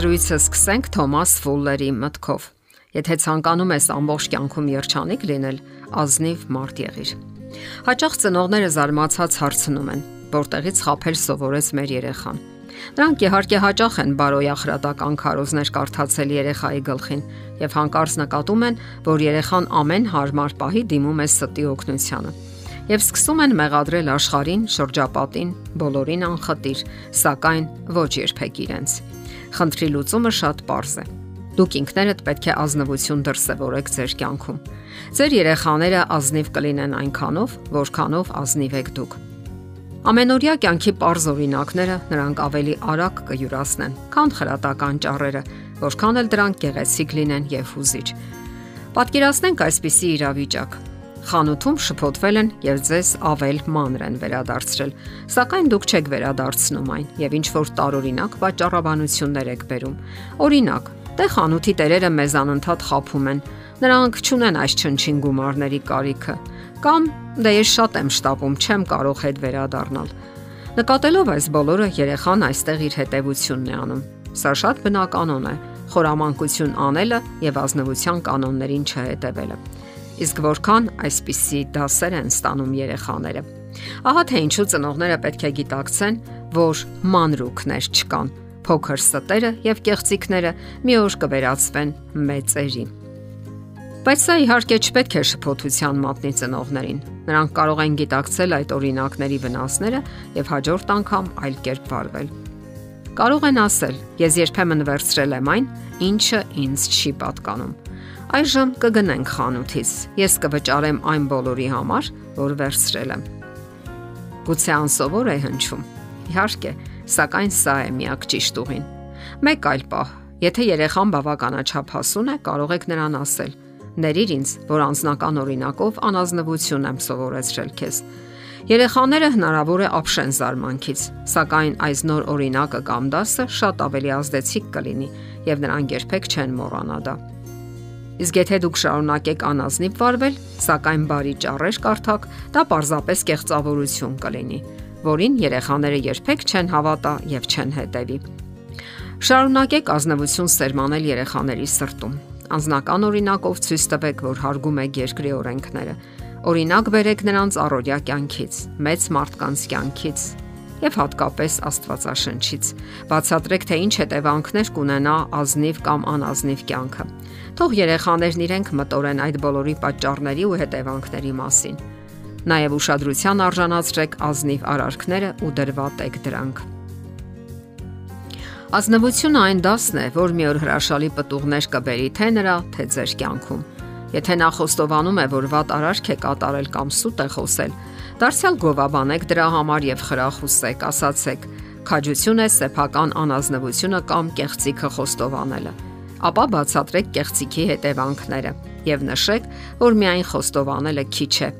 զրույցը սկսենք Թոմաս Ֆուլլերի մտքով։ Եթե ցանկանում ես ամբողջ կյանքում երջանիկ լինել, ազնիվ մարդ եղիր։ Հաճախ ծնողները զարմացած հարցնում են. որտեղից խაფել սովորեց մեր երեխան։ Նրանք իհարկե հաճախ են բարոյախրատական քարոզներ կարդացել երեխայի գլխին եւ հանկարծ նկատում են, որ երեխան ամեն հարմար պահի դիմում է ստի օգնությանը եւ սկսում են մեղադրել աշխարհին, շրջապատին, բոլորին անխտիր, սակայն ոչ երբեք իրենց։ Խնդրի լուծումը շատ པարզ է։ Դուք ինքներդ պետք է ազնվություն դրսևորեք ձեր կյանքում։ Ձեր երեխաները ազնիվ կլինեն այնքանով, որքանով ազնիվ եք դուք։ Ամենօրյա կյանքի པարզ օրինակները նրանք ավելի արագ կյուրացնեն, քան խրատական ճառերը, որքան էլ դրանք գեղեցիկ լինեն եւ հուզիչ։ Պատկերացնենք այսպիսի իրավիճակ խանութում շփոթվել են եւ ձեզ ավել մանր են վերադարձրել, սակայն դուք չեք վերադարձնում այն եւ ինչ որ տարօրինակ պատճառաբանություններ եք բերում։ Օրինակ, տե խանութի տերերը մեզ անընդհատ խափում են։ Նրանք չունեն այս չնչին գումարների կարիքը։ Կամ դե ես շատ եմ շտապում, չեմ կարող հետ վերադառնալ։ Նկատելով այս բոլորը, երեխան այստեղ իր հետևությունն է անում։ Սա շատ բնականon է խորամանկություն անելը եւ ազնվության կանոններին չհետևելը իսկ որքան այսպիսի դասեր են ստանում երեխաները։ Ահա թե ինչու ծնողները պետք է գիտակցեն, որ մանրուքներ չկան։ Փոքր ստերը եւ կեղծիկները մի օր կվերածվեն մեծերի։ Բայց սա իհարկե չպետք է շփոթության մատնի ծնողներին։ Նրանք կարող են գիտակցել այդ օրինակների վնասները եւ հաջորդ անգամ այլ կերպ վարվել։ Կարող են ասել. Ես երբեմն վերցրել եմ այն, ինչը ինձ չի պատկանում Այժմ կգնենք խանութից։ Ես կվճարեմ այն բոլորի համար, որ վերցրել եմ։ Գուցե անսովոր է հնչում։ Իհարկե, սակայն սա է միակ ճիշտ ուղին։ Մեկ այլ պահ, եթե երեխան բավականաչափ հասուն է, կարող եք նրան ասել. Ներիր ինձ, որ անznական օրինակով անազնվություն եմ սովորեցրել քեզ։ Երեխաները հնարավոր է ապշեն զարմանքից, սակայն այս նոր օրինակը կամ դասը շատ ավելի ազդեցիկ կլինի եւ նրանք երբեք չեն մոռանա դա։ Իսկ եթե դուք շարունակեք անազնիվ վարվել, սակայն բարի ճառեր կարդակ, դա պարզապես կեղծավորություն կլինի, որին երեխաները երբեք չեն հավատա եւ չեն հետևի։ Շարունակեք ազնվություն սերմանել երեխաների սրտում։ Անznական օրինակով ցույց տվեք, որ հարգում եք երկրի օրենքները։ Օրինակ բերեք նրանց առօրյա կյանքից, մեծ մարդկանց կյանքից, եւ հատկապես Աստվածաշնչից։ Բացատրեք, թե ինչ հետևանքներ կունենա ազնիվ կամ անազնիվ կյանքը։ Թող երեխաներն իրենք մտորեն այդ բոլորի պատճառների ու հետևանքների մասին։ Նաև ուշադրության արժանացրեք ազնիվ արարքները ու դրվատեք դրանք։ Ազնվությունը այն դասն է, որ մի օր հրաշալի պտուղներ կբերի թե նրա, թե ձեր կյանքում։ Եթե նա խոստովանում է, որ վատ արարք է կատարել կամ սուտ է խոսել, Դարձյալ գովաբանեք դրա համար եւ խրախուսեք, ասացեք. քաջություն է սեփական անազնվությունը կամ կեղծիքը խոստովանելը։ Ապա բացատրեք կեղծիքի հետևանքները եւ նշեք, որ միայն խոստովանելը քիչ է։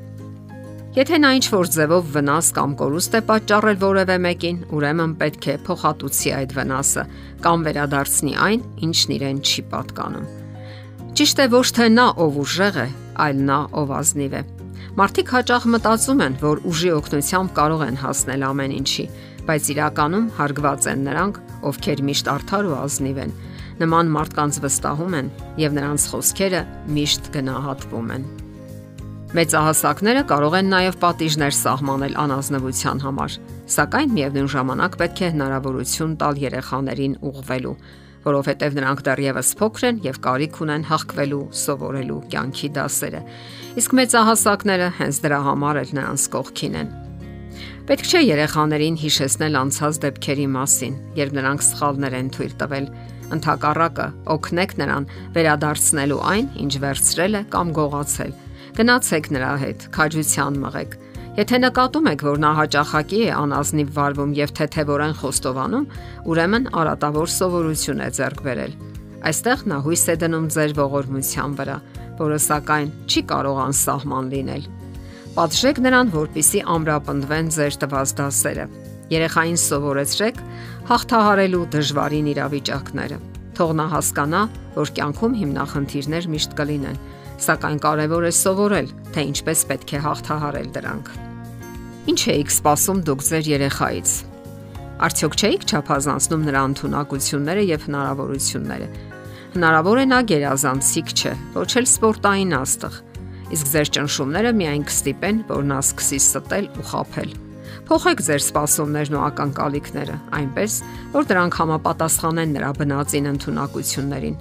Եթե նա ինչ որ ձևով վնաս կամ կորուստ է պատճառել որևէ մեկին, ուրեմն պետք է փոխհատուցի այդ վնասը կամ վերադարձնի այն, ինչն իրեն չի պատկանում։ Ճիշտ է ոչ թե նա ով ուժեղ է, այլ նա ով ազնիվ է։ Մարդիկ հաճախ մտածում են, որ ուժի օգնությամբ կարող են հասնել ամեն ինչի, բայց իրականում հարգված են նրանք, ովքեր միշտ արդար ու ազնիվ են։ Նման մարդկանց վստահում են եւ նրանց խոսքերը միշտ գնահատվում են։ Մեծահասակները կարող են նաև պատիժներ սահմանել անազնվության համար, սակայն միևնույն ժամանակ պետք է հնարավորություն տալ երեխաներին ուղղվելու որովհետև նրանք դեռևս փոքր են եւ կարիք ունեն հաղկվելու, սովորելու կյանքի դասերը։ Իսկ մեծահասակները հենց դրա համար էլ նրանց կողքին են։ Պետք չէ երեխաներին հիշեցնել անցած դեպքերի մասին, երբ նրանք սխալներ են թույլ տվել։ Ընթակառակը օգնեք նրան վերադարձնելու այն, ինչ վերցրել է կամ գողացել։ Գնացեք նրա հետ, քաջության մղեք Եթե նկատում եք, որ նա հաճախակի է անազնիվ վարվում եւ թեթևորեն խոստովանում, ուրեմն արատավոր սովորություն է ձեռք բերել։ Այստեղ նա հույս է դնում ձեր ողորմության վրա, որը սակայն չի կարող անսահման լինել։ Պատժեք նրան, որpիսի ամրապնդվեն ձեր տված դասերը։ Երեխային սովորեցրեք հաղթահարելու դժվարին իրավիճակները։ Թող նա հասկանա, որ կյանքում հիմնախնդիրներ միշտ կլինեն, սակայն կարևոր է սովորել, թե ինչպես պետք է հաղթահարել դրանք։ Ինչ էիք սպասում դուք ձեր երեխայից։ Արդյոք չէիք չափազանցնում նրա ընտունակությունները եւ հնարավորությունները։ Հնարավոր է նա գերազանցիկ չէ, ոչ էլ սպորտային աստղ։ Իսկ ձեր ճնշումները միայն կստիպեն, որ նա սկսի ստել ու խაფել։ Փոխեք ձեր սպասումներն ու ականկալիքները, այնպես, որ դրանք համապատասխանեն նրա բնածին ընտունակություններին։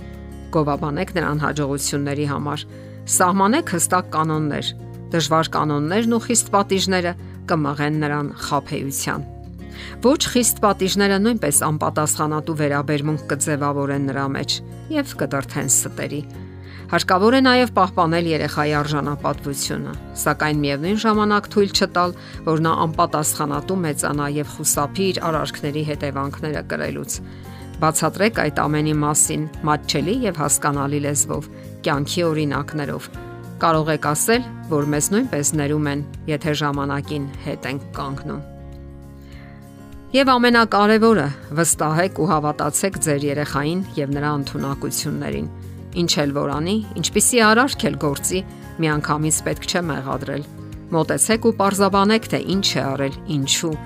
Գովաբանեք նրան հաջողությունների համար։ Սահմանեք հստակ կանոններ։ Դժվար կանոններն ու խիստ պատիժները կմղեն նրան խափեության։ Ոչ խիստ պատիժները նույնպես անպատասխանատու վերաբերմունք կձևավորեն նրա մեջ եւ կդրթեն ստերի։ Հարկավոր է նաև պահպանել երեխայի արժանապատվությունը, սակայն միևնույն ժամանակ թույլ չտալ, որ նա անպատասխանատու մեծանա եւ խուսափի իր արարքների հետևանքները կրելուց։ Բացատրեք այդ ամենի մասին մատչելի եւ հասկանալի լեզվով, կյանքի օրինակներով։ Կարող եք ասել, որ մեզ նույնպես ներում են, եթե ժամանակին հետ ենք կանգնում։ Եվ ամենակարևորը, վստահեք ու հավատացեք ձեր երեխային եւ նրա ընտունակություններին Ինչ էլ որ անի, ինչպիսի արարք էլ գործի, միանգամից պետք չէ մեղադրել։ Մոտեցեք ու parzabanեք, թե ինչ է արել, ինչու։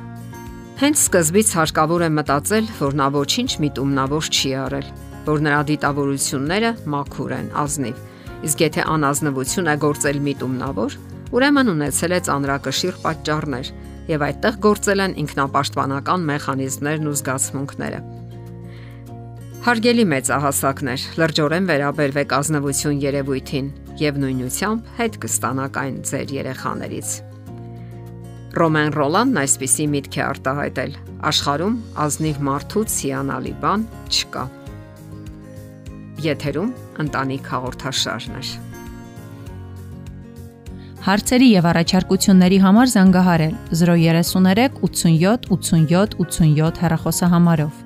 Հենց սկզբից հարկավոր է մտածել, որ նա ոչինչ միտումնավոր չի արել, որ նրա դիտավորությունները մաքուր են, ազնիվ։ Իսկ եթե անազնվություն է գործել միտումնավոր, ուրեմն ունեցել է ծանրակշիռ պատճառներ եւ այդտեղ գործել են ինքնապաշտպանական մեխանիզմներն ու զգացմունքները։ Հարգելի մեծահասակներ, լրջորեն վերաբերվեք ազնվություն երևույթին եւ նույնությամբ հետ կստանաք այն ձեր երեխաներից։ Ռոմեն Ռոլանն այսպիսի միտք է արտահայտել. աշխարում ազնիվ մարդուց հիանալի բան չկա։ Եթերում ընտանիք հաղորդաշարն է։ Հարցերի եւ առաջարկությունների համար զանգահարել 033 87 87 87 հեռախոսահամարով։